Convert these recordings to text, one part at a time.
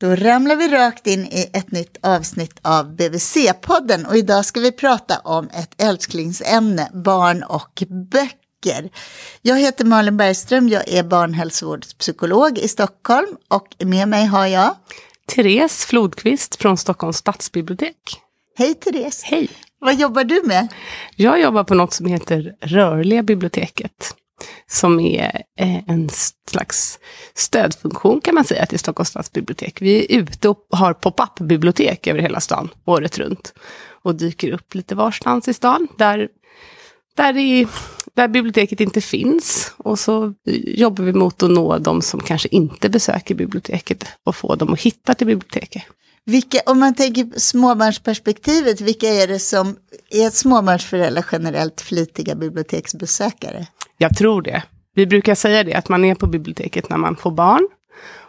Då ramlar vi rakt in i ett nytt avsnitt av BVC-podden och idag ska vi prata om ett älsklingsämne, barn och böcker. Jag heter Malin Bergström, jag är barnhälsovårdspsykolog i Stockholm och med mig har jag Therese Flodqvist från Stockholms stadsbibliotek. Hej Therese! Hej! Vad jobbar du med? Jag jobbar på något som heter Rörliga biblioteket som är eh, en slags stödfunktion kan man säga till Stockholms stadsbibliotek. Vi är ute och har pop-up-bibliotek över hela stan året runt. Och dyker upp lite varstans i stan där, där, i, där biblioteket inte finns. Och så jobbar vi mot att nå de som kanske inte besöker biblioteket och få dem att hitta till biblioteket. Vilka, om man tänker småbarnsperspektivet, vilka är det som är småbarnsföräldrar generellt flitiga biblioteksbesökare? Jag tror det. Vi brukar säga det, att man är på biblioteket när man får barn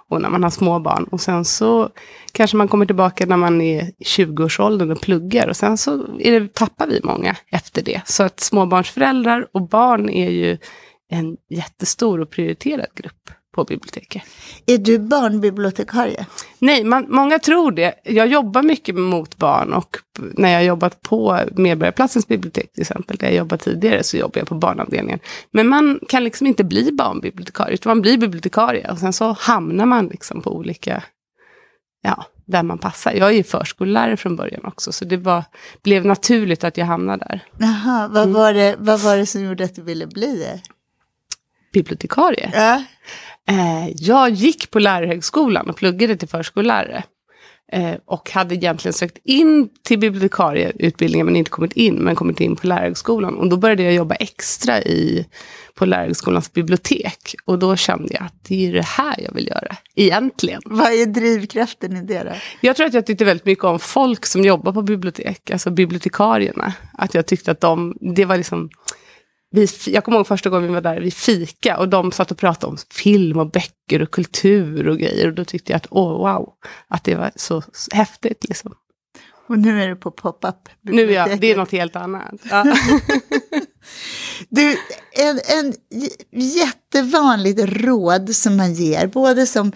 och när man har små barn. Och sen så kanske man kommer tillbaka när man är i 20-årsåldern och pluggar. Och sen så är det, tappar vi många efter det. Så att småbarnsföräldrar och barn är ju en jättestor och prioriterad grupp på biblioteket. Är du barnbibliotekarie? Nej, man, många tror det. Jag jobbar mycket mot barn och när jag jobbat på Medborgarplatsens bibliotek till exempel, där jag jobbade tidigare, så jobbar jag på barnavdelningen. Men man kan liksom inte bli barnbibliotekarie, utan man blir bibliotekarie och sen så hamnar man liksom på olika, ja, där man passar. Jag är ju förskollärare från början också, så det var, blev naturligt att jag hamnade där. Jaha, vad, mm. var det, vad var det som gjorde att du ville bli det? Bibliotekarie? Ja. Eh, jag gick på lärarhögskolan och pluggade till förskollärare. Eh, och hade egentligen sökt in till bibliotekarieutbildningen men inte kommit in, men kommit in på lärarhögskolan. Och då började jag jobba extra i, på lärarhögskolans bibliotek. Och då kände jag att det är det här jag vill göra, egentligen. Vad är drivkraften i det då? Jag tror att jag tyckte väldigt mycket om folk som jobbar på bibliotek, alltså bibliotekarierna. Att jag tyckte att de, det var liksom vi, jag kommer ihåg första gången vi var där, vi fika och de satt och pratade om film och böcker och kultur och grejer. Och då tyckte jag att, åh oh, wow, att det var så häftigt liksom. Och nu är du på pop-up. Nu ja, det är något helt annat. Ja. du, en, en jättevanligt råd som man ger, både som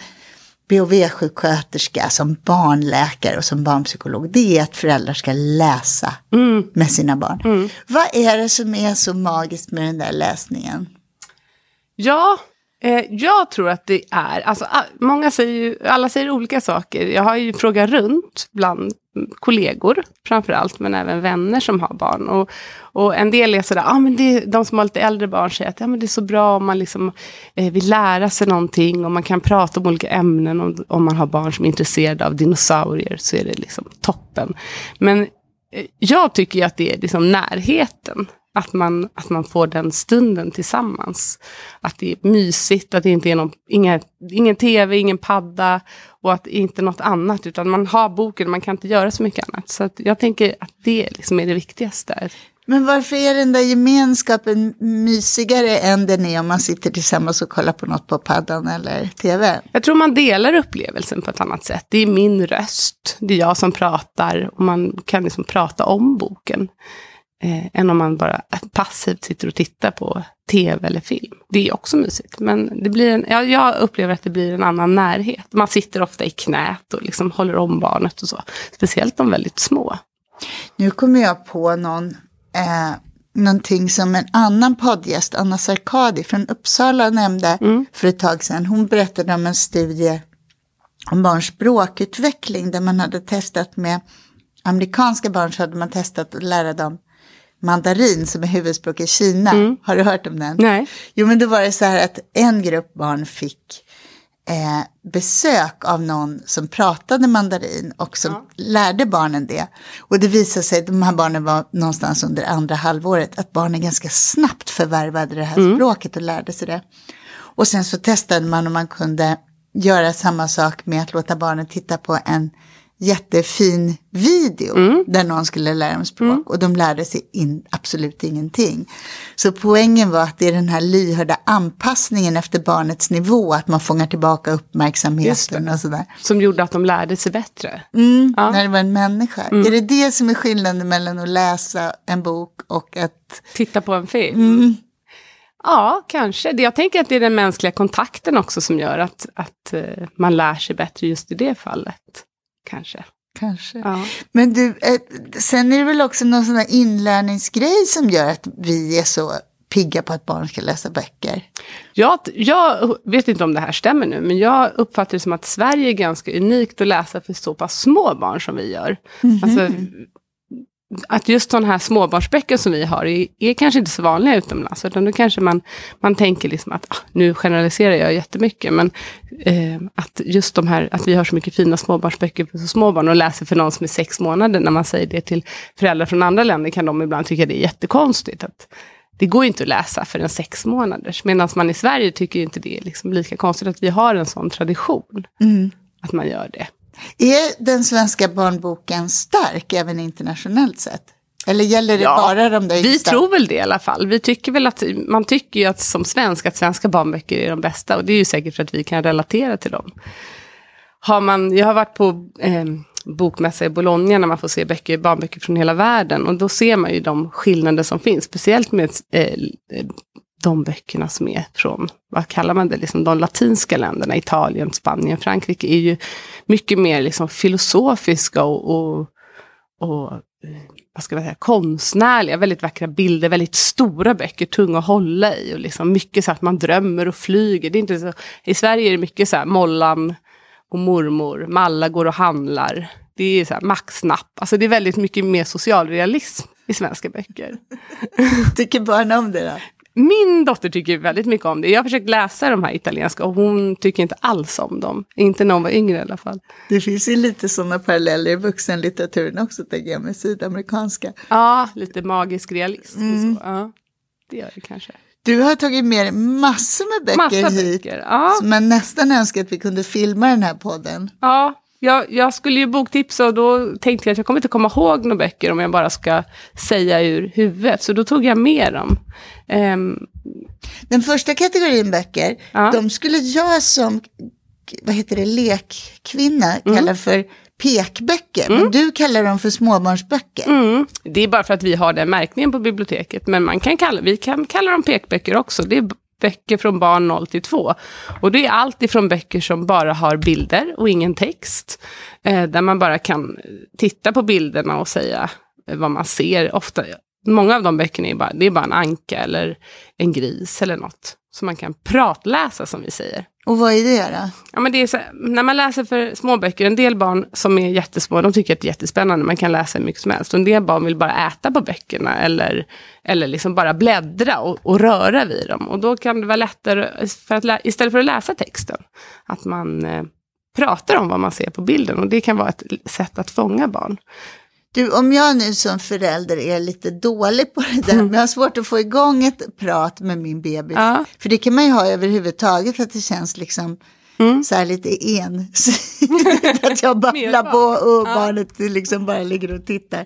BHV-sjuksköterska, som barnläkare och som barnpsykolog, det är att föräldrar ska läsa mm. med sina barn. Mm. Vad är det som är så magiskt med den där läsningen? Ja, eh, jag tror att det är, alltså, många säger ju, alla säger olika saker. Jag har ju frågat runt bland kollegor framförallt, men även vänner som har barn. Och, och en del är sådär, ah, men det, de som har lite äldre barn säger att ja, men det är så bra om man liksom, eh, vill lära sig någonting och man kan prata om olika ämnen. Om, om man har barn som är intresserade av dinosaurier så är det liksom toppen. Men eh, jag tycker att det är liksom närheten att man, att man får den stunden tillsammans. Att det är mysigt, att det inte är någon, inga, ingen tv, ingen padda och att inte något annat. Utan man har boken man kan inte göra så mycket annat. Så jag tänker att det liksom är det viktigaste. Men varför är den där gemenskapen mysigare än den är om man sitter tillsammans och kollar på något på paddan eller tv? Jag tror man delar upplevelsen på ett annat sätt. Det är min röst, det är jag som pratar och man kan liksom prata om boken eh, än om man bara passivt sitter och tittar på tv eller film. Det är också mysigt, men det blir en, ja, jag upplever att det blir en annan närhet. Man sitter ofta i knät och liksom håller om barnet och så. Speciellt de väldigt små. Nu kommer jag på någon, eh, någonting som en annan poddgäst, Anna Sarkadi från Uppsala, nämnde mm. för ett tag sedan. Hon berättade om en studie om barns språkutveckling där man hade testat med amerikanska barn så hade man testat att lära dem mandarin som är huvudspråk i Kina. Mm. Har du hört om den? Nej. Jo, men då var det så här att en grupp barn fick eh, besök av någon som pratade mandarin och som ja. lärde barnen det. Och det visade sig, de här barnen var någonstans under andra halvåret, att barnen ganska snabbt förvärvade det här mm. språket och lärde sig det. Och sen så testade man om man kunde göra samma sak med att låta barnen titta på en jättefin video mm. där någon skulle lära dem språk mm. och de lärde sig in, absolut ingenting. Så poängen var att det är den här lyhörda anpassningen efter barnets nivå, att man fångar tillbaka uppmärksamheten och sådär. Som gjorde att de lärde sig bättre? Mm, ja. när det var en människa. Mm. Är det det som är skillnaden mellan att läsa en bok och att... Titta på en film? Mm. Ja, kanske. Jag tänker att det är den mänskliga kontakten också som gör att, att eh, man lär sig bättre just i det fallet. Kanske. Kanske. Ja. Men du, sen är det väl också någon sån här inlärningsgrej som gör att vi är så pigga på att barn ska läsa böcker. Jag, jag vet inte om det här stämmer nu, men jag uppfattar det som att Sverige är ganska unikt att läsa för så pass små barn som vi gör. Alltså, att just sådana här småbarnsböcker som vi har är, är kanske inte så vanliga utomlands. Utan då kanske man, man tänker liksom att, ah, nu generaliserar jag jättemycket, men eh, att just de här, att vi har så mycket fina småbarnsböcker för så små barn och läser för någon som är sex månader, när man säger det till föräldrar från andra länder kan de ibland tycka det är jättekonstigt. Att, det går ju inte att läsa för en sex månaders. Medan man i Sverige tycker inte det är liksom lika konstigt att vi har en sån tradition. Att man gör det. Är den svenska barnboken stark även internationellt sett? Eller gäller det bara de där Vi tror väl det i alla fall. Vi tycker väl att, man tycker ju att som svensk att svenska barnböcker är de bästa. Och det är ju säkert för att vi kan relatera till dem. Har man, jag har varit på eh, bokmässa i Bologna när man får se böcker, barnböcker från hela världen. Och då ser man ju de skillnader som finns. Speciellt med eh, de böckerna som är från, vad kallar man det, liksom de latinska länderna, Italien, Spanien, Frankrike, är ju mycket mer liksom filosofiska och, och, och vad ska man säga, konstnärliga, väldigt vackra bilder, väldigt stora böcker, tunga att hålla i och liksom mycket så att man drömmer och flyger. Det är inte så, I Sverige är det mycket så här Mollan och mormor, Malla går och handlar. Det är så här maxnapp, alltså det är väldigt mycket mer socialrealism i svenska böcker. Tycker barn om det då? Min dotter tycker väldigt mycket om det. Jag har försökt läsa de här italienska och hon tycker inte alls om dem. Inte när hon var yngre i alla fall. Det finns ju lite sådana paralleller i vuxenlitteraturen också, tänker jag, med sydamerikanska. Ja, lite magisk realism. Och så. Ja, det gör det kanske. Du har tagit med dig massor med böcker Massa hit. böcker. Ja, man nästan önskar att vi kunde filma den här podden. ja jag, jag skulle ju boktipsa och då tänkte jag att jag kommer inte komma ihåg några böcker om jag bara ska säga ur huvudet. Så då tog jag med dem. Ehm, Den första kategorin böcker, Ja. de skulle jag som vad heter det, lekkvinna Mm. kalla för pekböcker. Men du kallar dem för småbarnsböcker. Mm. Det är bara för att vi har den märkningen på biblioteket. Men man kan kalla, vi kan kalla dem pekböcker också. Det är böcker från barn 0 till 2. Och det är allt ifrån böcker som bara har bilder och ingen text. Eh, där man bara kan titta på bilderna och säga vad man ser. Ofta, många av de böckerna är bara, det är bara en anka eller en gris eller något. Så man kan pratläsa som vi säger. Och vad är det då? Ja, men det är så, när man läser för småböcker, en del barn som är jättesmå, de tycker att det är jättespännande, man kan läsa hur mycket som helst. Och en del barn vill bara äta på böckerna eller, eller liksom bara bläddra och, och röra vid dem. Och då kan det vara lättare, för att istället för att läsa texten, att man eh, pratar om vad man ser på bilden. Och det kan vara ett sätt att fånga barn. Du, om jag nu som förälder är lite dålig på det där, men jag har svårt att få igång ett prat med min bebis. Ja. För det kan man ju ha överhuvudtaget, att det känns liksom Mm. så här lite ensidigt. att jag babblar på och barnet liksom bara ligger och tittar.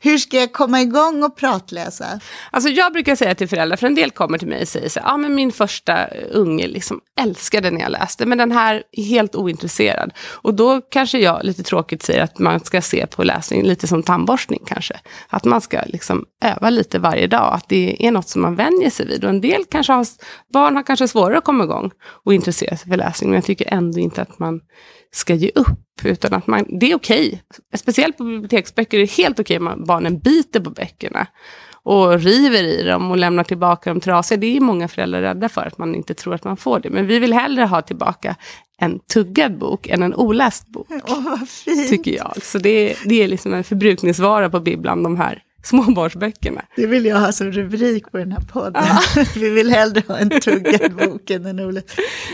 Hur ska jag komma igång och pratläsa? Alltså jag brukar säga till föräldrar, för en del kommer till mig och säger så här, ah, men min första unge liksom älskade när jag läste, men den här är helt ointresserad. Och då kanske jag lite tråkigt säger att man ska se på läsning lite som tandborstning kanske. Att man ska liksom öva lite varje dag, att det är något som man vänjer sig vid. Och en del kanske har, barn har kanske svårare att komma igång och intressera sig för läsning, men tycker ändå inte att man ska ge upp. Utan att man, det är okej. Speciellt på biblioteksböcker är det helt okej om barnen biter på böckerna. Och river i dem och lämnar tillbaka dem trasiga. Det är många föräldrar rädda för att man inte tror att man får det. Men vi vill hellre ha tillbaka en tuggad bok än en oläst bok. Åh, vad fint. Tycker jag. Så det, det är liksom en förbrukningsvara på bibblan, de här småbarnsböckerna. Det vill jag ha som rubrik på den här podden. Vi vill hellre ha en tuggad bok än en oläst.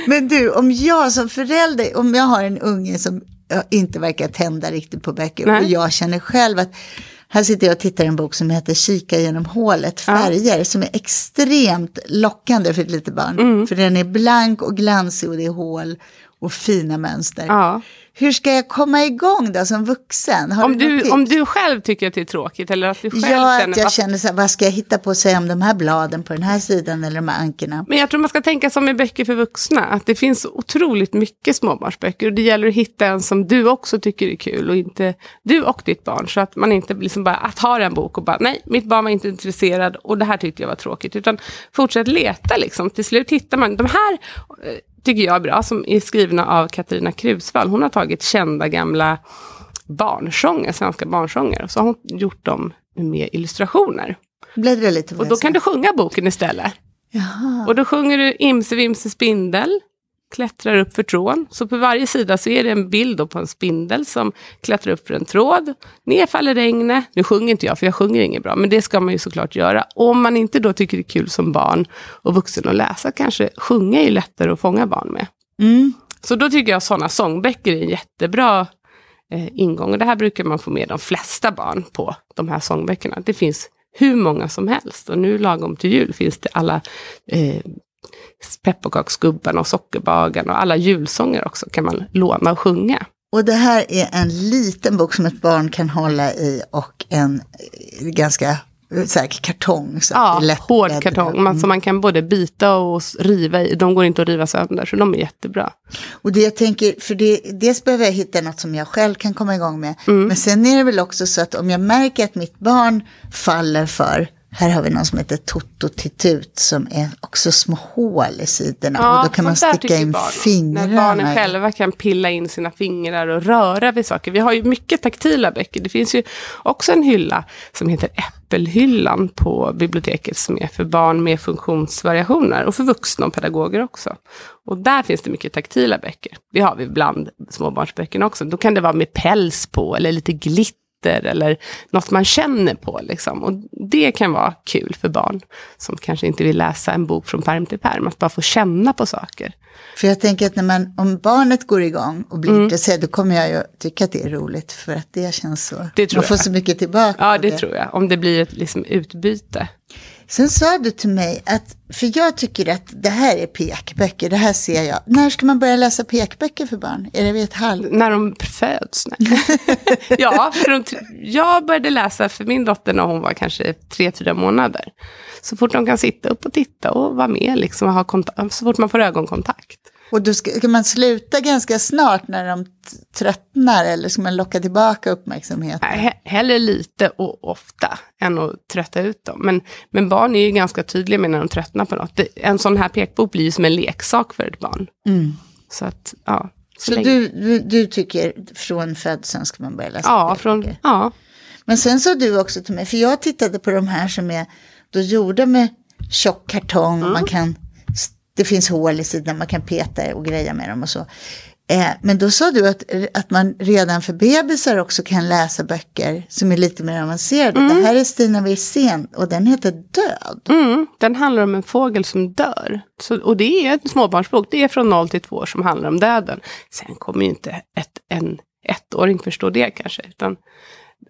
Men du, om jag som förälder, om jag har en unge som ja, inte verkar tända riktigt på böcker Nej. och jag känner själv att här sitter jag och tittar i en bok som heter Kika genom hålet, färger, som är extremt lockande för ett litet barn. Mm. För den är blank och glansig och det är hål och fina mönster. Ja. Hur ska jag komma igång då som vuxen? Har Om du du, om du själv tycker att det är tråkigt eller att du själv Ja, känner att jag "Vad känner så här, vad ska jag hitta på att säga om de här bladen på den här sidan eller de här ankorna? Men jag tror man ska tänka som med böcker för vuxna, att det finns otroligt mycket småbarnsböcker. Och det gäller att hitta en som du också tycker är kul, och inte du och ditt barn. Så att man inte liksom bara att ha en bok och bara, nej, mitt barn var inte intresserad och det här tyckte jag var tråkigt. Utan fortsätt leta liksom. Till slut hittar man, de här eh, tycker jag är bra, som är skrivna av Katarina Krusvall. Hon har tagit kända gamla barnsånger, svenska barnsånger, och så har hon gjort dem med illustrationer. Bläddra lite Och då kan du sjunga boken istället. Jaha. Och då sjunger du Imse vimse spindel, klättrar upp för tråden. Så på varje sida så är det en bild på en spindel som klättrar upp för en tråd. Ner faller regnet. Nu sjunger inte jag, för jag sjunger inget bra, men det ska man ju såklart göra. Och om man inte då tycker det är kul som barn och vuxen att läsa, kanske sjunga är ju lättare att fånga barn med. Mm. Så då tycker jag sådana sångböcker är en jättebra eh, ingång. Och det här brukar man få med de flesta barn på, de här sångböckerna. Det finns hur många som helst. Och nu lagom till jul finns det alla eh, pepparkaksgubbarna och sockerbagaren och alla julsånger också kan man låna och sjunga. Och det här är en liten bok som ett barn kan hålla i och en eh, ganska eh, så här, kartong. Så Ja, lätt hård att bläddra. kartong man, som man kan både bita och riva i. De går inte att riva sönder, så de är jättebra. Och det jag tänker, för det, dels behöver jag hitta något som jag själv kan komma igång med. Mm. Men sen är det väl också så att om jag märker att mitt barn faller för, här har vi någon som heter Toto Titut som är också små hål i sidorna. och då kan man sticka in barn fingrarna. När barnen själva kan pilla in sina fingrar och röra vid saker. Vi har ju mycket taktila böcker. Det finns ju också en hylla som heter Äppelhyllan på biblioteket som är för barn med funktionsvariationer och för vuxna och pedagoger också. Och där finns det mycket taktila böcker. Det har vi bland småbarnsböckerna också. Då kan det vara med päls på eller lite glitter eller något man känner på. Liksom. Och det kan vara kul för barn som kanske inte vill läsa en bok från pärm till pärm. Att bara få känna på saker. För jag tänker att när man, om barnet går igång och blir Mm. intresserad, då kommer jag ju tycka att det är roligt. För att det känns så. Det tror man får jag. så mycket tillbaka. Ja, av det tror jag. Om det blir ett liksom, utbyte. Sen sa du till mig att, för jag tycker att det här är pekböcker, det här ser jag. När ska man börja läsa pekböcker för barn? Är det vid ett halv? När de föds? Nej. ja, för de, jag började läsa för min dotter när hon var kanske tre, fyra månader. Så fort de kan sitta upp och titta och vara med, liksom, och ha kontakt, så fort man får ögonkontakt. Och då ska, ska man sluta ganska snart när de tröttnar eller ska man locka tillbaka uppmärksamheten? Nej, he- Hellre lite och ofta än att trötta ut dem. Men, men barn är ju ganska tydliga med när de tröttnar på något. Det, en sån här pekbok blir ju som en leksak för ett barn. Mm. Så att, ja. Så länge- du, du, du tycker från födseln ska man börja läsa Ja, från, ja, Men sen sa du också till mig, för jag tittade på de här som är då gjorda med tjock kartong, Mm. man kan, det finns hål i sidan, man kan peta och greja med dem och så. Eh, men då sa du att, att man redan för bebisar också kan läsa böcker som är lite mer avancerade. Det här är Stina Wirsén och den heter Död. Mm, den handlar om en fågel som dör. Så, och det är en småbarnsbok. Det är från 0 till 2 år som handlar om döden. Sen kommer ju inte ett, en ettåring förstå det kanske. Utan,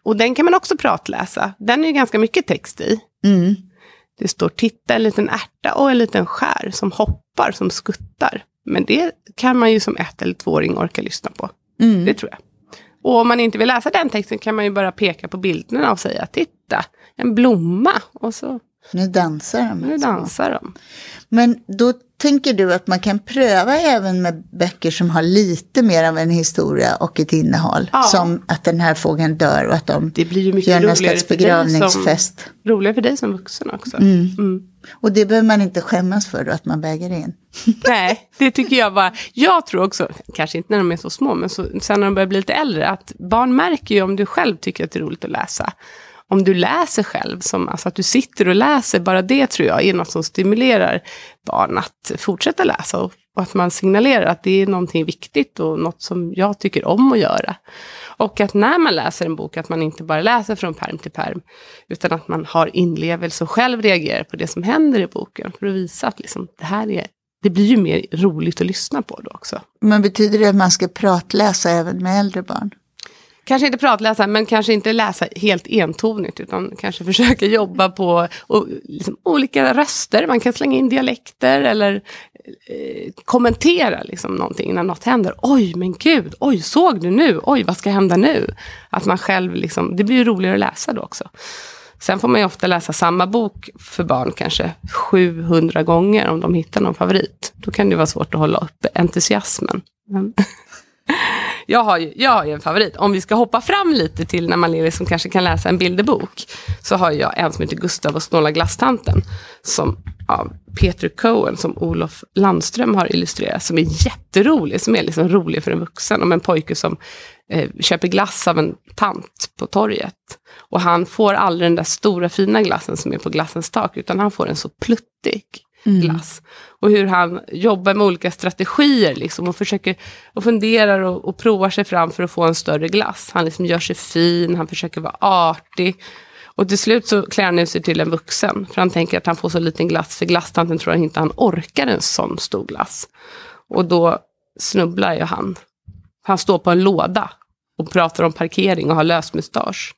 och den kan man också pratläsa. Den är ju ganska mycket text i. Mm. Det står titta en liten ärta och en liten skär som hoppar, som skuttar. Men det kan man ju som ett eller tvååring orka lyssna på. Mm. Det tror jag. Och om man inte vill läsa den texten kan man ju bara peka på bilderna och säga titta, en blomma. Och så Nu dansar de. nu alltså. dansar de. Men då tänker du att man kan pröva även med böcker som har lite mer av en historia och ett innehåll. Ja. Som att den här fågeln dör och att de Det blir ju mycket gör någon slags dig som, begravningsfest. roligare för dig som vuxen också. Mm. Mm. Och det behöver man inte skämmas för då, att man väger in. Nej, det tycker jag bara. Jag tror också, kanske inte när de är så små, men så, sen när de börjar bli lite äldre, att barn märker ju om du själv tycker att det är roligt att läsa. Om du läser själv, som, alltså att du sitter och läser, bara det tror jag är något som stimulerar barn att fortsätta läsa. Och, och att man signalerar att det är någonting viktigt och något som jag tycker om att göra. Och att när man läser en bok, att man inte bara läser från perm till perm, utan att man har inlevelse och själv reagerar på det som händer i boken, för att visa att liksom, det här är det blir ju mer roligt att lyssna på då också. Men betyder det att man ska pratläsa även med äldre barn? Kanske inte pratläsa, men kanske inte läsa helt entonigt, utan kanske försöka jobba på och, liksom, olika röster. Man kan slänga in dialekter eller eh, kommentera liksom någonting när något händer. Oj, men gud, oj, såg du nu? Oj, vad ska hända nu? Att man själv, liksom, det blir ju roligare att läsa då också. Sen får man ju ofta läsa samma bok för barn kanske 700 gånger om de hittar någon favorit. Då kan det vara svårt att hålla uppe entusiasmen. Jag, har ju, jag har ju en favorit. Om vi ska hoppa fram lite till när man som kanske kan läsa en bilderbok. Så har jag en som heter Gustav och snåla glasstanten. Som av Peter Cohen, som Olof Landström har illustrerat. Som är jätterolig, som är liksom rolig för en vuxen. Om en pojke som eh, köper glass av en tant på torget. Och han får aldrig den där stora fina glassen som är på glassens tak. Utan han får en så pluttig Mm. glass. Och hur han jobbar med olika strategier liksom, och försöker och funderar och, och provar sig fram för att få en större glass. Han liksom gör sig fin, han försöker vara artig. Och till slut så klär han ut sig till en vuxen. För han tänker att han får så liten glass, för glasstanten tror han inte han orkar en sån stor glass. Och då snubblar ju han. Han står på en låda och pratar om parkering och har lös mustasch.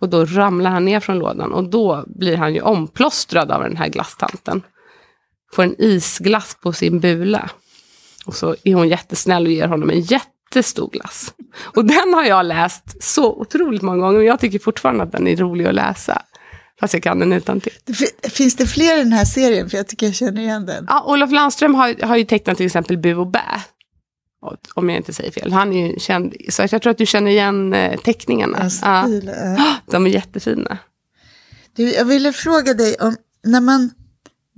Och då ramlar han ner från lådan och då blir han ju omplåstrad av den här glasstanten får en isglass på sin bula. Och så är hon jättesnäll och ger honom en jättestor glass. Och den har jag läst så otroligt många gånger, men jag tycker fortfarande att den är rolig att läsa. Fast jag kan den utan till. Finns det fler i den här serien? För jag tycker jag känner igen den. Ja, Olof Landström har, har ju tecknat till exempel Bu och Bä. Om jag inte säger fel. Han är ju känd, så jag tror att du känner igen eh, teckningarna. Alltså, ja. De är jättefina. Du, jag ville fråga dig om när man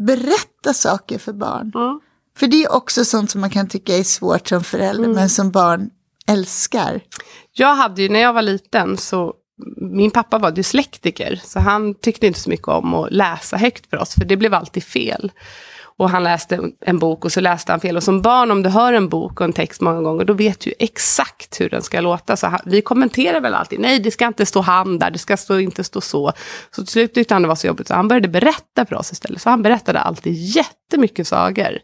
berätta saker för barn. Mm. För det är också sånt som man kan tycka är svårt som förälder, mm. men som barn älskar. Jag hade ju, när jag var liten, så min pappa var dyslektiker, så han tyckte inte så mycket om att läsa högt för oss, för det blev alltid fel. Och han läste en bok och så läste han fel. Och som barn, om du hör en bok och en text många gånger, då vet du exakt hur den ska låta. Så han, vi kommenterar väl alltid, nej det ska inte stå han där, det ska stå, inte stå så. Så till slut tyckte han det var så jobbigt, så han började berätta för oss istället. Så han berättade alltid jättemycket sagor.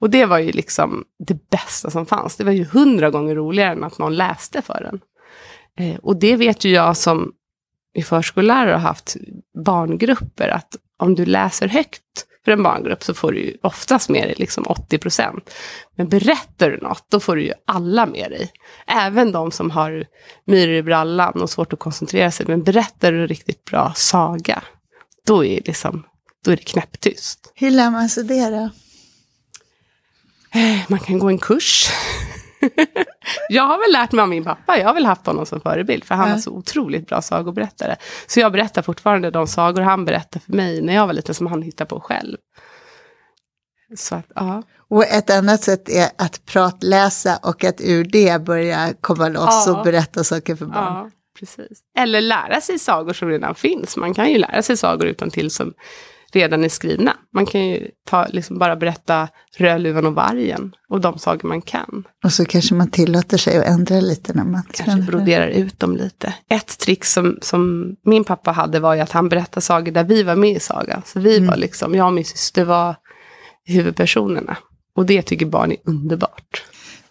Och det var ju liksom det bästa som fanns. Det var ju hundra gånger roligare än att någon läste för en. Eh, och det vet ju jag som i förskollärare har haft barngrupper, att om du läser högt för en barngrupp så får du ju oftast med dig liksom 80 procent. Men berättar du något, då får du ju alla med dig. Även de som har myror i brallan och svårt att koncentrera sig. Men berättar du riktigt bra saga, då är, liksom, då är det knäpptyst. Hur lär man sig det då? Eh, man kan gå en kurs. jag har väl lärt mig av min pappa. Jag har väl haft honom som förebild. För han ja. var så otroligt bra sagoberättare. Så jag berättar fortfarande de sagor han berättade för mig när jag var liten. Som han hittade på själv. Så att, ja. Och ett annat sätt är att pratläsa och att ur det börja komma loss ja. och berätta saker för barn. Ja, precis. Eller lära sig sagor som redan finns. Man kan ju lära sig sagor utan till som redan är skrivna. Man kan ju ta, liksom bara berätta Rödluvan och vargen och de sagor man kan. Och så kanske man tillåter sig att ändra lite när man Kanske broderar ut dem lite. Ett trick som, som min pappa hade var ju att han berättade sagor där vi var med i sagan. Så vi mm. var liksom, jag och min syster var huvudpersonerna. Och det tycker barn är underbart.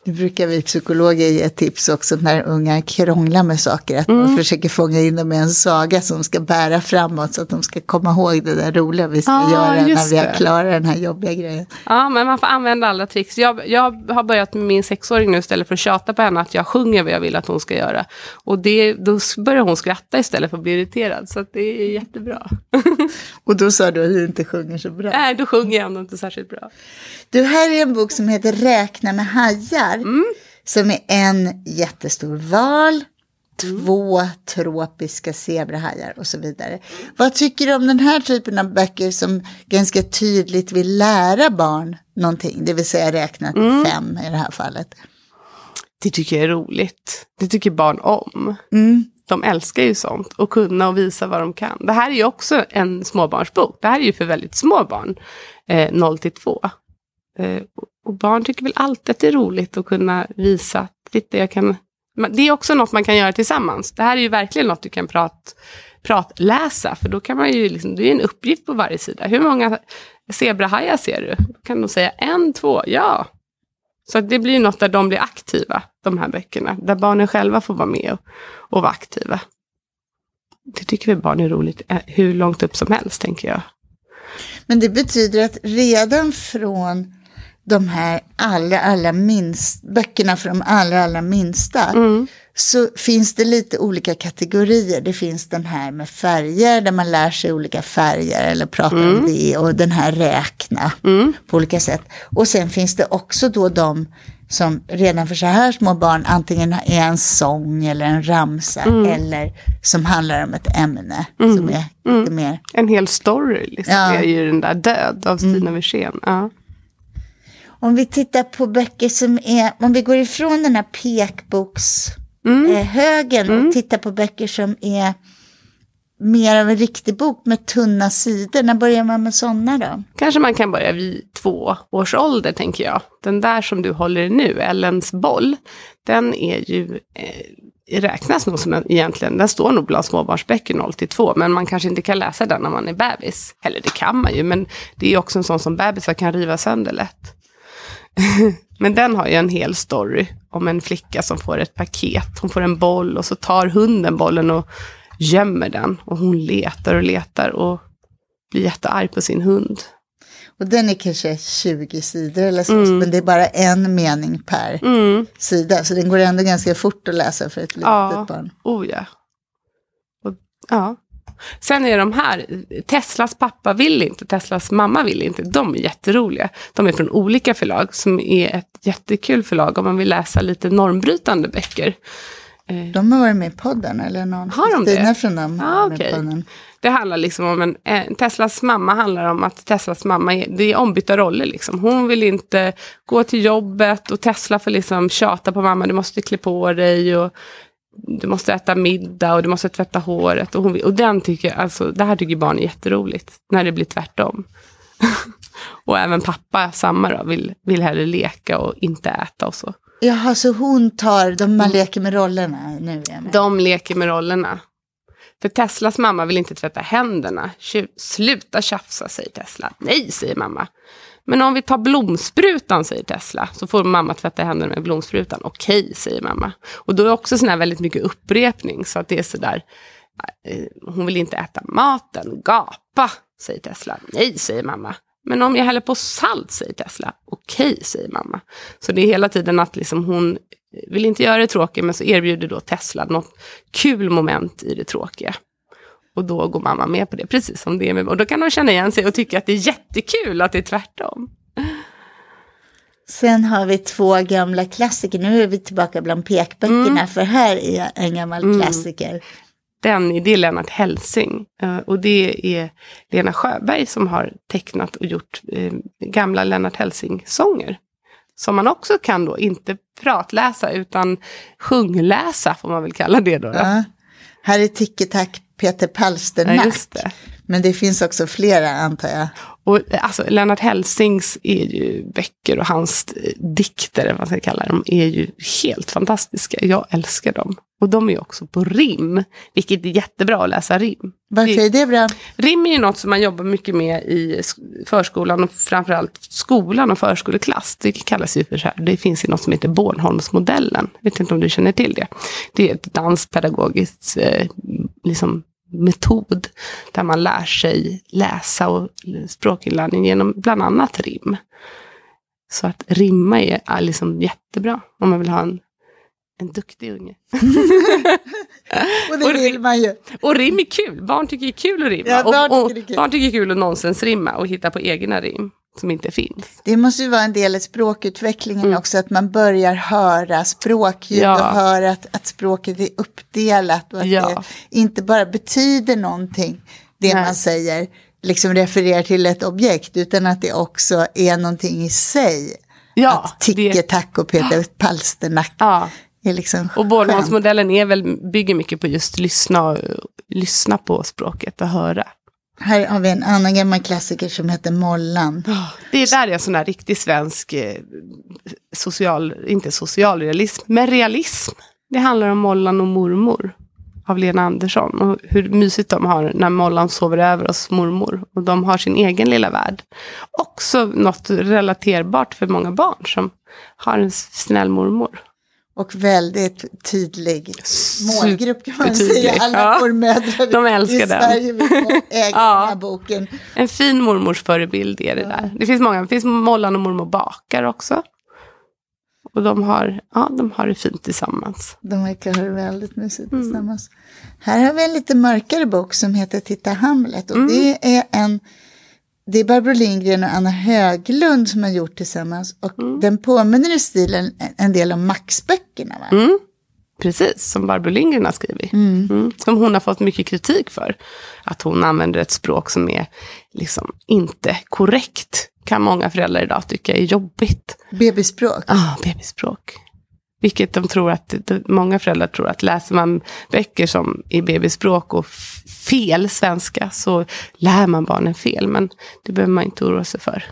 Det brukar vi psykologer ge tips också när unga krånglar med saker. Att mm. man försöker fånga in dem i en saga som ska bära framåt så att de ska komma ihåg det där roliga vi ska ah, göra när vi har klarat den här jobbiga grejen. Ja, men man får använda alla tricks. Jag, jag har börjat med min sexåring nu istället för att tjata på henne att jag sjunger vad jag vill att hon ska göra. Och det, då börjar hon skratta istället för att bli irriterad. Så det är jättebra. Och då sa du att du inte sjunger så bra. Nej, då sjunger jag ändå inte särskilt bra. Du, här är en bok som heter Räkna med hajar. Mm. Som är en jättestor val, två tropiska zebrahajar och så vidare. Vad tycker du om den här typen av böcker som ganska tydligt vill lära barn någonting, det vill säga räkna till mm. fem i det här fallet? Det tycker jag är roligt. Det tycker barn om. Mm. De älskar ju sånt och kunna och visa vad de kan. Det här är ju också en småbarnsbok. Det här är ju för väldigt små barn, eh, 0 till 2. Eh, och barn tycker väl alltid att det är roligt att kunna visa, titta jag kan... Det är också något man kan göra tillsammans. Det här är ju verkligen något du kan prat, pratläsa, för då kan man ju, liksom, det är en uppgift på varje sida. Hur många zebrahajar ser du? Då kan de säga en, två, ja. Så det blir något där de blir aktiva, de här böckerna. Där barnen själva får vara med och, och vara aktiva. Det tycker vi barn är roligt eh, hur långt upp som helst, tänker jag. Men det betyder att redan från de här allra, allra minst, böckerna för de allra, allra minsta, Mm. så finns det lite olika kategorier. Det finns den här med färger, där man lär sig olika färger eller pratar om det, och den här räkna Mm. på olika sätt. Och sen finns det också då de som redan för så här små barn antingen är en sång eller en ramsa eller som handlar om ett ämne som är lite mer En hel story liksom, Ja. är ju den där Död av Stina Wirsén. Ja. Om vi tittar på böcker som är, om vi går ifrån den här pekbokshögen eh, högen och tittar på böcker som är mer av en riktig bok med tunna sidor. När börjar man med sådana då? Kanske man kan börja vid två års ålder, tänker jag. Den där som du håller i nu, Ellens boll, den är ju, eh, räknas nog som en, egentligen, den står nog bland småbarnsböcker 0 till 2, men man kanske inte kan läsa den när man är bebis. Eller det kan man ju, men det är också en sån som bebisar kan riva sönder lätt. men den har ju en hel story om en flicka som får ett paket. Hon får en boll och så tar hunden bollen och gömmer den. Och hon letar och letar och blir jättearg på sin hund. Och den är kanske 20 sidor eller så, men det är bara en mening per Mm. sida. Så den går ändå ganska fort att läsa för ett litet Ja. barn. Oh ja. Och, ja. Sen är de här, Teslas pappa vill inte, Teslas mamma vill inte. De är jätteroliga. De är från olika förlag som är ett jättekul förlag om man vill läsa lite normbrytande böcker. De har varit med i podden, eller någon. Har de Stina det? från dem Ah, okej. podden. Det handlar liksom om en, eh, Teslas mamma handlar om att Teslas mamma, är, det är ombytta roller liksom. Hon vill inte gå till jobbet och Tesla får liksom tjata på mamma, du måste klä på dig och du måste äta middag och du måste tvätta håret. Och, hon och den tycker, alltså, det här tycker barn är jätteroligt, när det blir tvärtom. och även pappa, samma då, vill, vill hellre leka och inte äta och så. Jaha, så hon tar, de man leker med rollerna, nu. De leker med rollerna. För Teslas mamma vill inte tvätta händerna. Sluta tjafsa, säger Tesla. Nej, säger mamma. Men om vi tar blomsprutan, säger Tesla, så får mamma tvätta händerna med blomsprutan. Okej, säger mamma. Och då är det också sån här väldigt mycket upprepning, så att det är sådär, eh, hon vill inte äta maten, gapa, säger Tesla. Nej, säger mamma. Men om jag häller på salt, säger Tesla. Okej, säger mamma. Så det är hela tiden att liksom hon vill inte göra det tråkiga, men så erbjuder då Tesla något kul moment i det tråkiga. Och då går mamma med på det, precis som det är med Och då kan de känna igen sig och tycka att det är jättekul att det är tvärtom. Sen har vi två gamla klassiker. Nu är vi tillbaka bland pekböckerna, Mm. för här är en gammal klassiker. Den, det är Lennart Helsing. Eh, Och det är Lena Sjöberg som har tecknat och gjort eh, gamla Lennart Helsing-sånger. Som man också kan då inte pratläsa utan sjungläsa, får man väl kalla det då. då. Ja. Här är Ticke-tack Peter Ja, Palsternack. just det. Men det finns också flera antar jag. Och alltså, Lennart Helsings är ju böcker och hans dikter, vad man ska kalla dem, är ju helt fantastiska. Jag älskar dem. Och de är också på rim, vilket är jättebra att läsa rim. Varför är det bra? Rim är ju något som man jobbar mycket med i sk- förskolan och framförallt skolan och förskoleklass. Det kallas ju för så här. Det finns ju något som heter Bornholmsmodellen. Jag vet inte om du känner till det. Det är ett danspedagogiskt eh, liksom, metod där man lär sig läsa och språkinlärning genom bland annat rim. Så att rimma är, är liksom jättebra om man vill ha en, en duktig unge. Och det Och vill man ju. Och rim är kul. Barn tycker det är kul att rimma. Ja, barn och, och, tycker barn tycker det är kul att nonsensrimma och hitta på egna rim som inte finns. Det måste ju vara en del i språkutvecklingen också, att man börjar höra språkljud Mm. Ja. och höra att, att språket är uppdelat och att Ja. det inte bara betyder någonting, det Nej. man säger, liksom refererar till ett objekt, utan att det också är någonting i sig. Ja, att Ticke, Tack och Peter Palsternack ja. är liksom Och är väl, bygger mycket på just lyssna, lyssna på språket och höra. Här har vi en annan gammal klassiker som heter Mollan. Ah, det är där är en sån där riktig svensk eh, social, inte socialrealism, men realism. Det handlar om Mollan och mormor av Lena Andersson. Och hur mysigt de har när Mollan sover över hos mormor. Och de har sin egen lilla värld. Också något relaterbart för många barn som har en snäll mormor. Och väldigt tydlig målgrupp kan man Supertydlig, säga. Alla ja. mormödrar De älskar i den. Sverige vill äga Ja. den här boken. En fin mormors förebild är det där. Det finns många. Det finns Mollan och mormor bakar också. Och de har, ja, de har det fint tillsammans. De verkar ha det väldigt mysigt Mm. tillsammans. Här har vi en lite mörkare bok som heter Titta Hamlet. Och Mm. det är en... Det är Barbro Lindgren och Anna Höglund som har gjort tillsammans. Och Mm. den påminner i stilen en del om Max-böckerna. Va? Mm. Precis, som Barbro Lindgren har skrivit. Mm. Som hon har fått mycket kritik för. Att hon använder ett språk som är liksom inte korrekt. Kan många föräldrar idag tycka är jobbigt. Bebisspråk. Ah, bebisspråk. Vilket de tror att, många föräldrar tror att läser man böcker som i bebisspråk och fel svenska så lär man barnen fel. Men det behöver man inte oroa sig för.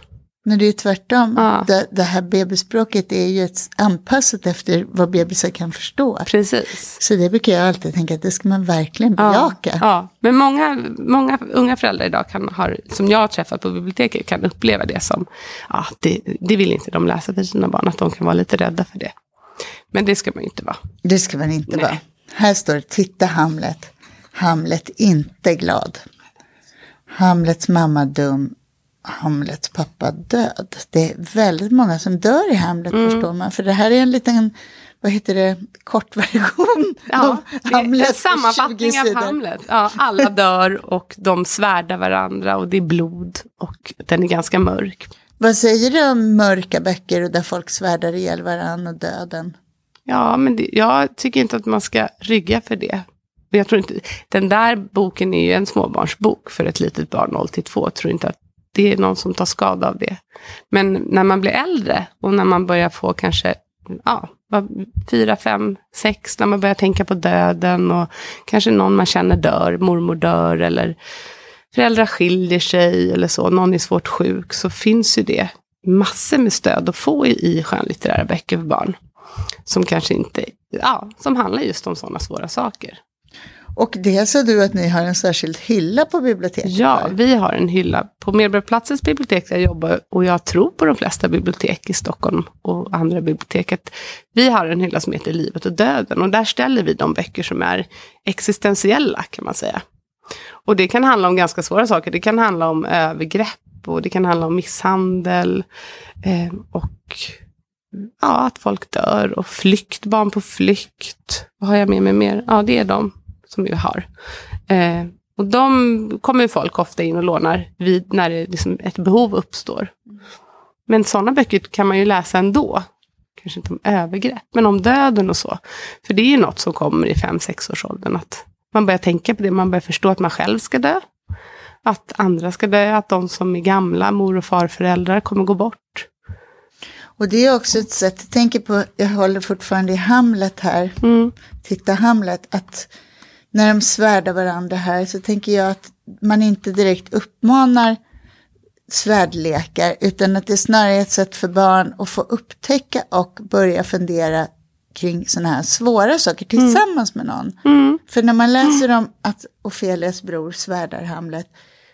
Men det är ju tvärtom. Ja. Det, det här bebisspråket är ju ett anpassat efter vad bebisar kan förstå. Precis. Så det brukar jag alltid tänka att det ska man verkligen Ja, bejaka. ja. Men många, många unga föräldrar idag kan, har, som jag har träffat på biblioteket kan uppleva det som, ja, det, det vill inte de läsa för sina barn, att de kan vara lite rädda för det. Men det ska man ju inte vara. Det ska man inte Nej. vara. Här står det, titta Hamlet. Hamlet inte glad. Hamlets mamma dum. Hamlets pappa död. Det är väldigt många som dör i Hamlet Mm. förstår man. För det här är en liten, vad heter det, kortversion Ja, av en Hamlet. 20 sammanfattning av. Hamlet. Ja, alla dör och de svärdar varandra och det är blod och den är ganska mörk. Vad säger du om mörka böcker och där folk svärdar ihjäl varandra och döden? Ja, men det, jag tycker inte att man ska rygga för det. Och Jag tror inte, den där boken är ju en småbarnsbok för ett litet barn 0 till 2. Jag tror inte att det är någon som tar skada av det. Men när man blir äldre och när man börjar få kanske ja, vad- fyra, fem, sex, när man börjar tänka på döden och kanske någon man känner dör, mormor dör eller föräldrar skiljer sig eller så, någon är svårt sjuk, så finns ju det massor med stöd att få i, i skönlitterära böcker för barn. Som kanske inte, ja, som handlar just om sådana svåra saker. Och det sa du att ni har en särskild hylla på biblioteket Ja, för. vi har en hylla på Medborgarplatsens bibliotek där jag jobbar och jag tror på de flesta bibliotek i Stockholm och andra bibliotek. att Vi har en hylla som heter Livet och döden och där ställer vi de böcker som är existentiella kan man säga. Och det kan handla om ganska svåra saker. Det kan handla om övergrepp och det kan handla om misshandel eh, och ja, att folk dör och flykt, barn på flykt. Vad har jag med mig mer? Ja, det är de som vi har. Eh, och de kommer folk ofta in och lånar vid när det liksom ett behov uppstår. Men sådana böcker kan man ju läsa ändå. Kanske inte om övergrepp, men om döden och så. För det är ju något som kommer i 5-6 års åldern. Att man börjar tänka på det, man börjar förstå att man själv ska dö. Att andra ska dö, att de som är gamla, mor och farföräldrar, kommer gå bort. Och det är också ett sätt, jag tänker på, jag håller fortfarande i Hamlet här, Mm. titta Hamlet, att när de svärdar varandra här så tänker jag att man inte direkt uppmanar svärdlekar utan att det snarare är ett sätt för barn att få upptäcka och börja fundera kring sådana här svåra saker tillsammans med någon. Mm. För när man läser om att Ofelias bror svärdar Hamlet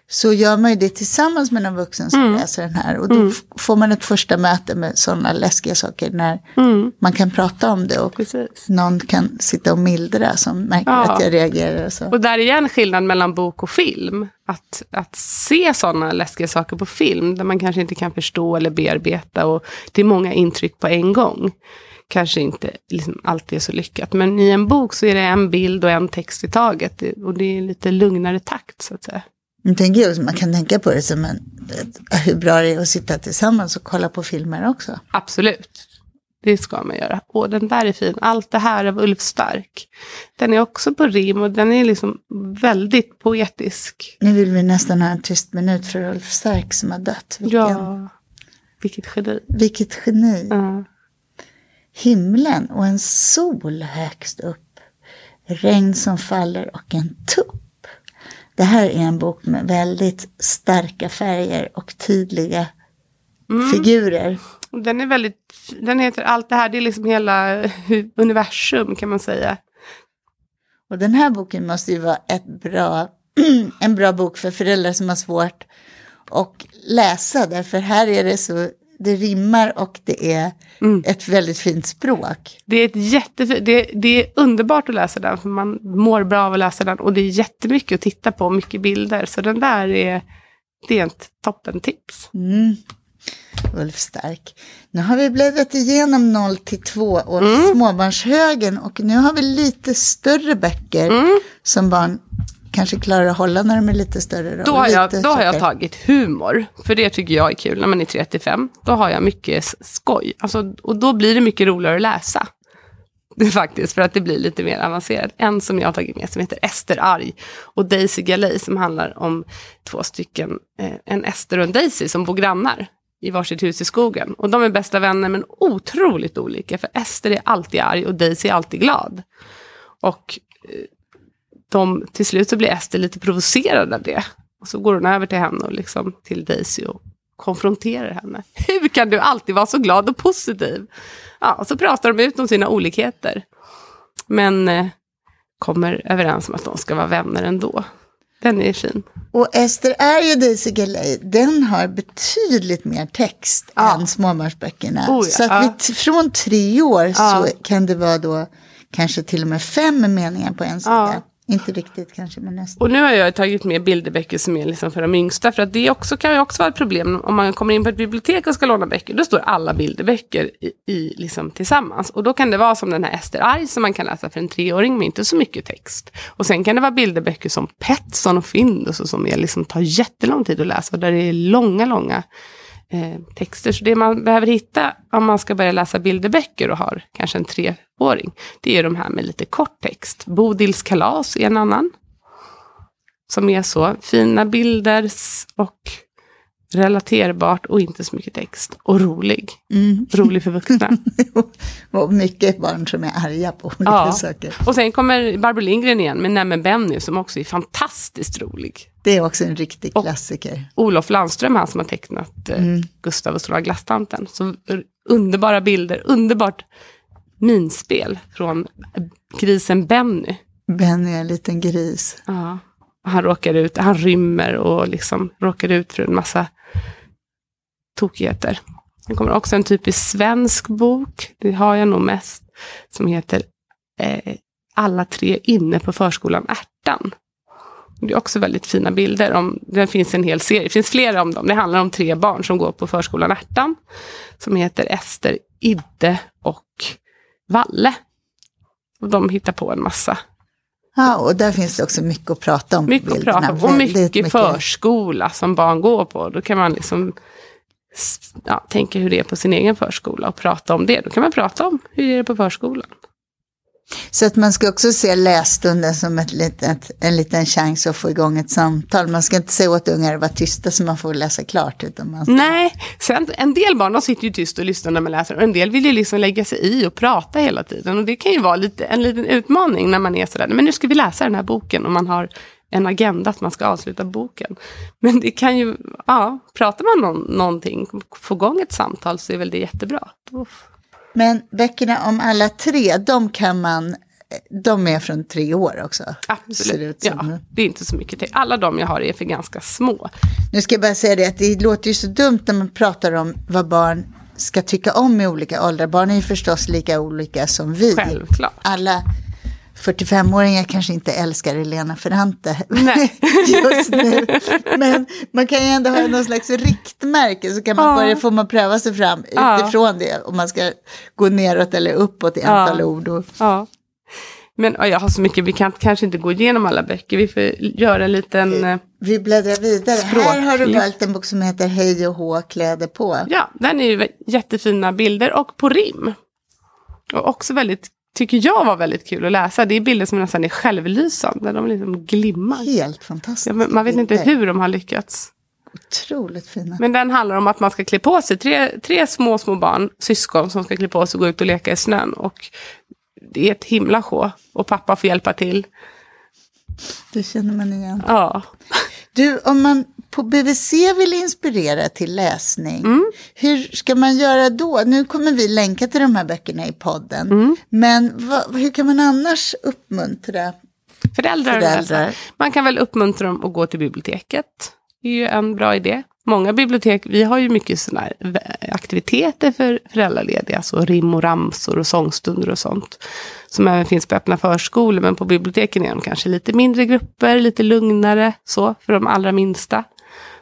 så gör man ju det tillsammans med någon vuxen som Mm. läser den här. Och då f- får man ett första möte med sådana läskiga saker när Mm. man kan prata om det och Precis. någon kan sitta och mildra som märker Ja. att jag reagerar. Och så. Och där är igen skillnad mellan bok och film. Att, att se sådana läskiga saker på film, där man kanske inte kan förstå eller bearbeta. Och det är många intryck på en gång. Kanske inte liksom alltid är så lyckat. Men i en bok så är det en bild och en text i taget. Och det är lite lugnare takt, så att säga. Jag tänker också, man kan tänka på det som en, hur bra det är att sitta tillsammans och kolla på filmer också. Absolut. Det ska man göra. Och den där är fin. Allt det här av Ulf Stark. Den är också på rim och den är liksom väldigt poetisk. Nu vill vi nästan ha en tyst minut för Ulf Stark som har dött. Vilken, Ja. Vilket geni. Vilket geni. Ja. Himlen och en sol högst upp. Regn som faller och en tupp. Det här är en bok med väldigt starka färger och tydliga figurer. Och Den är väldigt, den heter allt det här, det är liksom hela universum kan man säga. Och den här boken måste ju vara ett bra, en bra bok för föräldrar som har svårt att läsa. Därför här är det så det rimmar och det är Mm. ett väldigt fint språk. Det är, ett jättefint, det, det är underbart att läsa den, för man mår bra av att läsa den. Och det är jättemycket att titta på, mycket bilder. Så den där är, det är ett toppentips. Mm. Ulf Stark. Nu har vi bläddrat igenom 0 till 2 och Mm. småbarnshögen och nu har vi lite större böcker Mm. som barn kanske klarar att hålla när de är lite större. Då har, jag, då har jag tagit humor, för det tycker jag är kul när man är 35. Då har jag mycket skoj, alltså, och då blir det mycket roligare att läsa. Faktiskt, för att det blir lite mer avancerat. En som jag har tagit med som heter Ester Arg och Daisy Galej som handlar om två stycken, eh, en Ester och en Daisy som bor grannar i varsitt hus i skogen. Och de är bästa vänner men otroligt olika, för Ester är alltid arg och Daisy är alltid glad. Och eh, de, till slut så blir Ester lite provocerad av det. Och så går hon över till henne och liksom till Daisy och konfronterar henne. Hur kan du alltid vara så glad och positiv? Ja, och så pratar de ut om sina olikheter. Men eh, kommer överens om att de ska vara vänner ändå. Den är fin. Och Ester är ju Daisy Galej, den har betydligt mer text Ja. än småbarnsböckerna. Oh ja, så att ja. vi t- från tre år så kan det vara då kanske till och med fem meningar på en sida. Inte riktigt kanske, men nästan. Och nu har jag tagit med bilderböcker som är liksom för de yngsta. För att det också, kan ju också vara ett problem om man kommer in på ett bibliotek och ska låna böcker. Då står alla bilderböcker i, i, liksom tillsammans. Och då kan det vara som den här Ester Arg som man kan läsa för en treåring med inte så mycket text. Och sen kan det vara bilderböcker som Petson och Findus och som är, liksom, tar jättelång tid att läsa. Och där det är långa, långa Eh, texter. Så det man behöver hitta om man ska börja läsa bilderböcker och har kanske en treåring, det är de här med lite kort text. Bodils kalas är en annan. Som är så fina bilder och relaterbart och inte så mycket text. Och rolig. Mm. Rolig för vuxna. och mycket barn som är arga på olika Ja. saker. Och sen kommer Barbro Lindgren igen med Nämen Benny som också är fantastiskt rolig. Det är också en riktig Och- klassiker. Olof Landström, han som har tecknat eh, Gustav och Stora Glasstanten. Så underbara bilder, underbart minspel från eh, grisen Benny. Benny är en liten gris. Ja. Han råkar ut, han rymmer och liksom råkar ut för en massa tokigheter. Det kommer också en typisk svensk bok, det har jag nog mest, som heter eh, Alla tre inne på förskolan Ärtan. Det är också väldigt fina bilder. Om, det finns en hel serie, det finns flera om dem. Det handlar om tre barn som går på förskolan Ärtan. Som heter Ester, Idde och Valle. Och de hittar på en massa Ja, och där finns det också mycket att prata om. mycket att prata om. Och Väldigt mycket, förskola som barn går på. Då kan man liksom ja, tänka hur det är på sin egen förskola och prata om det. Då kan man prata om hur det är på förskolan. Så att man ska också se lässtunden som ett litet, en liten chans att få igång ett samtal. Man ska inte säga åt ungar att vara tysta så man får läsa klart. Utan man ska... Nej, sen, en del barn de sitter ju tyst och lyssnar när man läser. Och en del vill ju liksom lägga sig i och prata hela tiden. Och det kan ju vara lite, en liten utmaning när man är sådär, men nu ska vi läsa den här boken. Och man har en agenda att man ska avsluta boken. Men det kan ju, ja, pratar man om någonting, få igång ett samtal så är väl det jättebra. Då Men böckerna om alla tre, de kan man, de är från tre år också. Det Absolut. ut som. Ja, det är inte så mycket. till. Alla de jag har är för ganska små. Nu ska jag bara säga det att det låter ju så dumt när man pratar om vad barn ska tycka om i olika åldrar. Barn är ju förstås lika olika som vi. Självklart. Alla 45-åringar kanske inte älskar Elena Ferrante just nu. Men man kan ju ändå ha någon slags riktmärke så kan man Ja. börja, får man pröva sig fram Ja. utifrån det. Om man ska gå neråt eller uppåt i antal Ja. ord. Och, Ja. Men ja, jag har så mycket, vi kan kanske inte gå igenom alla böcker. Vi får göra en liten... eh, vi bläddrar vidare. Språkligt. Här har du valt en bok som heter Hej och hå, kläder på. Ja, den är ju jättefina bilder och på rim. Och också väldigt, tycker jag var väldigt kul att läsa. Det är bilder som nästan är självlysande. De liksom glimmar. Helt fantastiskt. Ja, man vet inte hur de har lyckats. Otroligt fina. Men den handlar om att man ska klä på sig. Tre, tre små, små barn, syskon, som ska klä på sig och gå ut och leka i snön. Och det är ett himla sjå. Och pappa får hjälpa till. Det känner man igen. Ja. Du, om man på BVC vill inspirera till läsning, Mm. hur ska man göra då? Nu kommer vi länka till de här böckerna i podden. Mm. Men vad, hur kan man annars uppmuntra? Föräldrar, Föräldrar. Man kan väl uppmuntra dem att gå till biblioteket. Det är ju en bra idé. Många bibliotek, vi har ju mycket sådana aktiviteter för föräldralediga, så rim och ramsor och sångstunder och sånt. Som även finns på öppna förskolor, men på biblioteken är de kanske lite mindre grupper, lite lugnare så, för de allra minsta.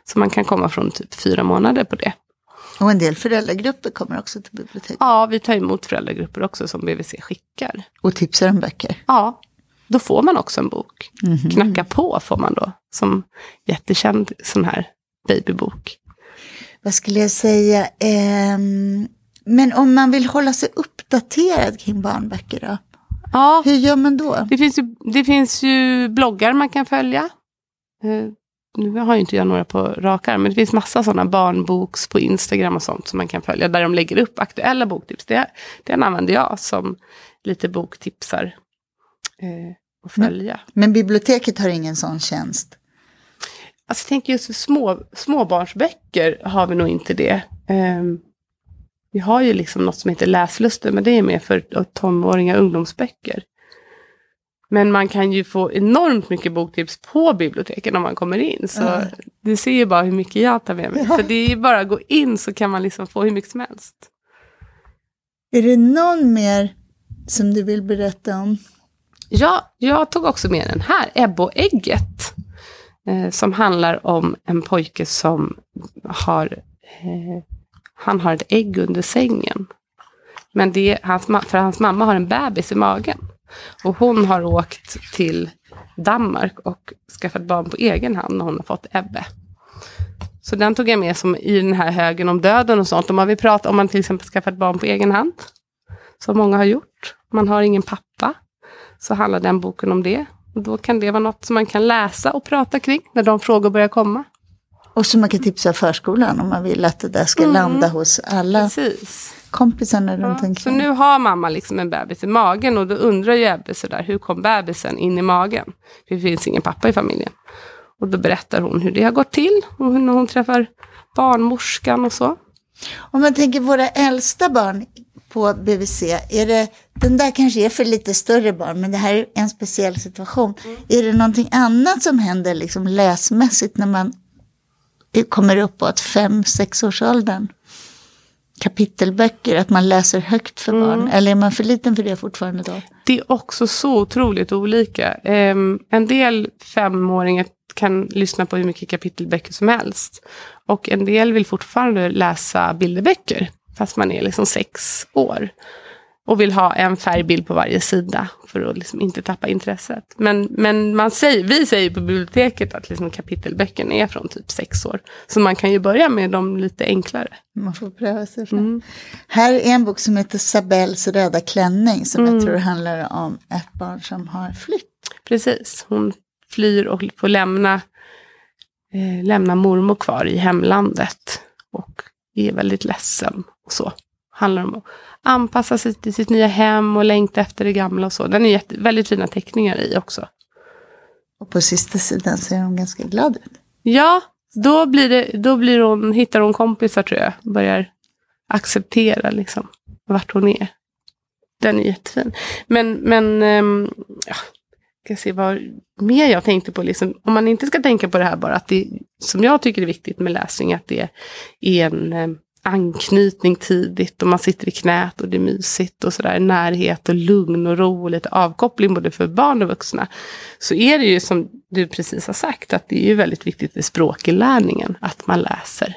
Så man kan komma från typ fyra månader på det. Och en del föräldragrupper kommer också till biblioteket. Ja, vi tar emot föräldragrupper också som BVC skickar. Och tipsar om böcker. Ja, då får man också en bok. Mm -hmm. Knacka på får man då, som jättekänd sån här babybok. Vad skulle jag säga? Eh, men om man vill hålla sig uppdaterad kring barnböcker då? Ja, Hur gör man då? Det finns ju, det finns ju bloggar man kan följa. Nu har ju inte jag några på rak arm, men det finns massa sådana barnboks på Instagram och sånt som man kan följa, där de lägger upp aktuella boktips. Det, den använder jag som lite boktipsar eh, att följa. Men, men, biblioteket har ingen sån tjänst? Alltså, jag tänker just små, småbarnsböcker har vi nog inte det. Eh, vi har ju liksom något som heter Läslusten, men det är mer för tonåringar ungdomsböcker. Men man kan ju få enormt mycket boktips på biblioteken om man kommer in. Så mm. du ser ju bara hur mycket jag tar med mig. Ja. Så det är ju bara att gå in så kan man liksom få hur mycket som helst. Är det någon mer som du vill berätta om? Ja, jag tog också med den här, Ebbe och ägget. Eh, som handlar om en pojke som har, eh, han har ett ägg under sängen. Men det, hans, för hans mamma har en bebis i magen. Och hon har åkt till Danmark och skaffat barn på egen hand när hon har fått Ebbe. Så den tog jag med som i den här högen om döden och sånt. Om man vill prata om man till exempel skaffat barn på egen hand. Som många har gjort. Man har ingen pappa. Så handlar den boken om det. Och då kan det vara något som man kan läsa och prata kring när de frågor börjar komma. Och som man kan tipsa förskolan om man vill att det där ska mm. landa hos alla. Precis kompisarna runt ja, omkring. Så nu har mamma liksom en bebis i magen och då undrar ju Ebbe sådär, hur kom bebisen in i magen? För det finns ingen pappa i familjen. Och då berättar hon hur det har gått till och när hon träffar barnmorskan och så. Om man tänker våra äldsta barn på BVC, är det, den där kanske är för lite större barn, men det här är en speciell situation. Mm. Är det någonting annat som händer liksom läsmässigt när man kommer uppåt fem, sex års åldern? Kapitelböcker, att man läser högt för barn? Mm. Eller är man för liten för det fortfarande då? Det är också så otroligt olika. Um, en del femåringar kan lyssna på hur mycket kapitelböcker som helst. Och en del vill fortfarande läsa bilderböcker, fast man är liksom sex år och vill ha en färgbild på varje sida för att liksom inte tappa intresset. Men, men man säger, vi säger på biblioteket att liksom kapitelböckerna är från typ sex år. Så man kan ju börja med de lite enklare. Man får pröva sig fram. Mm. Här är en bok som heter Sabels röda klänning som mm. jag tror handlar om ett barn som har flytt. Precis, hon flyr och får lämna, eh, lämna mormor kvar i hemlandet. Och är väldigt ledsen och så. Handlar om att anpassa sig till sitt nya hem och längta efter det gamla och så. Den är jätte, väldigt fina teckningar i också. Och på sista sidan ser hon ganska glad ut. Ja, då, blir det, då blir hon, hittar hon kompisar tror jag. Börjar acceptera liksom vart hon är. Den är jättefin. Men, men um, ja, ska se vad mer jag tänkte på. Liksom, om man inte ska tänka på det här bara att det, som jag tycker är viktigt med läsning, att det är en um, anknytning tidigt och man sitter i knät och det är mysigt och sådär. Närhet och lugn och ro och lite avkoppling både för barn och vuxna. Så är det ju som du precis har sagt att det är ju väldigt viktigt i språkinlärningen. Att man läser.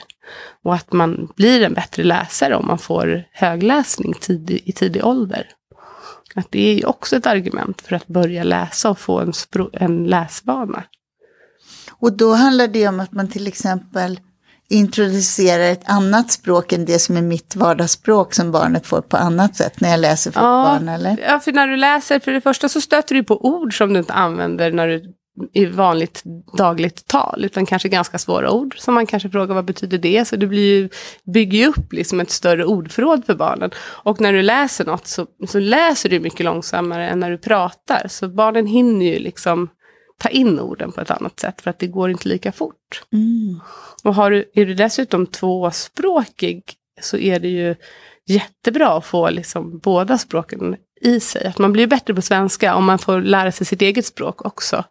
Och att man blir en bättre läsare om man får högläsning tidig, i tidig ålder. Att det är ju också ett argument för att börja läsa och få en, en läsvana. Och då handlar det om att man till exempel introducerar ett annat språk än det som är mitt vardagsspråk som barnet får på annat sätt när jag läser för ja, barn? Eller? Ja, för när du läser, för det första så stöter du på ord som du inte använder när du i vanligt dagligt tal, utan kanske ganska svåra ord som man kanske frågar vad betyder det? Så blir ju, bygger ju upp liksom ett större ordförråd för barnen. Och när du läser något så, så läser du mycket långsammare än när du pratar. Så barnen hinner ju liksom ta in orden på ett annat sätt för att det går inte lika fort. Mm. Och har du, är du dessutom tvåspråkig så är det ju jättebra att få liksom båda språken i sig. Att man blir bättre på svenska om man får lära sig sitt eget språk också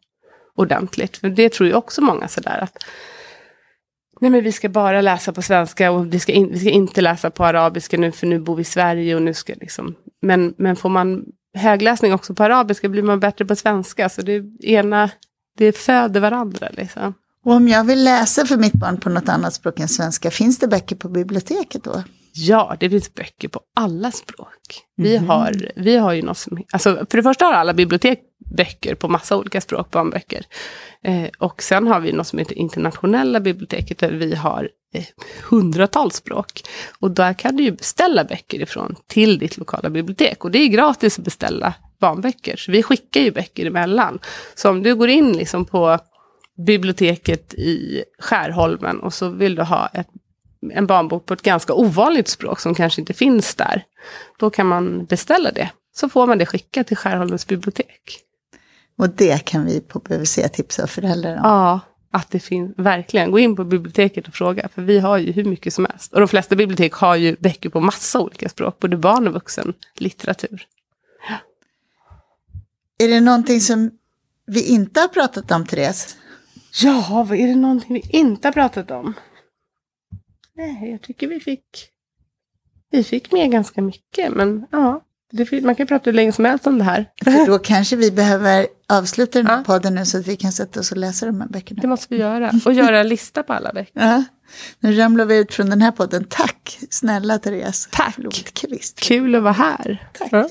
ordentligt. För det tror ju också många sådär att Nej men vi ska bara läsa på svenska och vi ska, in, vi ska inte läsa på arabiska nu för nu bor vi i Sverige och nu ska liksom. Men, men får man högläsning också på arabiska blir man bättre på svenska. Så det ena, det föder varandra liksom. Och om jag vill läsa för mitt barn på något annat språk än svenska, finns det böcker på biblioteket då? Ja, det finns böcker på alla språk. Vi, mm. har, vi har ju något som... Alltså, för det första har alla bibliotek böcker på massa olika språk, barnböcker. Eh, och sen har vi något som heter internationella biblioteket, där vi har eh, hundratals språk. Och där kan du ju beställa böcker ifrån till ditt lokala bibliotek. Och det är gratis att beställa barnböcker. Så vi skickar ju böcker emellan. Så om du går in liksom på biblioteket i Skärholmen och så vill du ha ett, en barnbok på ett ganska ovanligt språk som kanske inte finns där. Då kan man beställa det. Så får man det skickat till Skärholmens bibliotek. Och det kan vi på BVC tipsa föräldrar om. Ja, att det finns. Verkligen. Gå in på biblioteket och fråga. För vi har ju hur mycket som helst. Och de flesta bibliotek har ju böcker på massa olika språk. Både barn och vuxen litteratur. Ja. Är det någonting som vi inte har pratat om, Therese? Ja, vad är det någonting vi inte har pratat om? Nej, jag tycker vi fick... Vi fick med ganska mycket, men ja. Det, man kan prata hur länge som helst om det här. För då kanske vi behöver avsluta den här ja. podden nu så att vi kan sätta oss och läsa de här böckerna. Det måste vi göra. Och göra en lista på alla böcker. Ja. Nu ramlar vi ut från den här podden. Tack snälla Therese. Tack. Kul att vara här. Tack. Ja.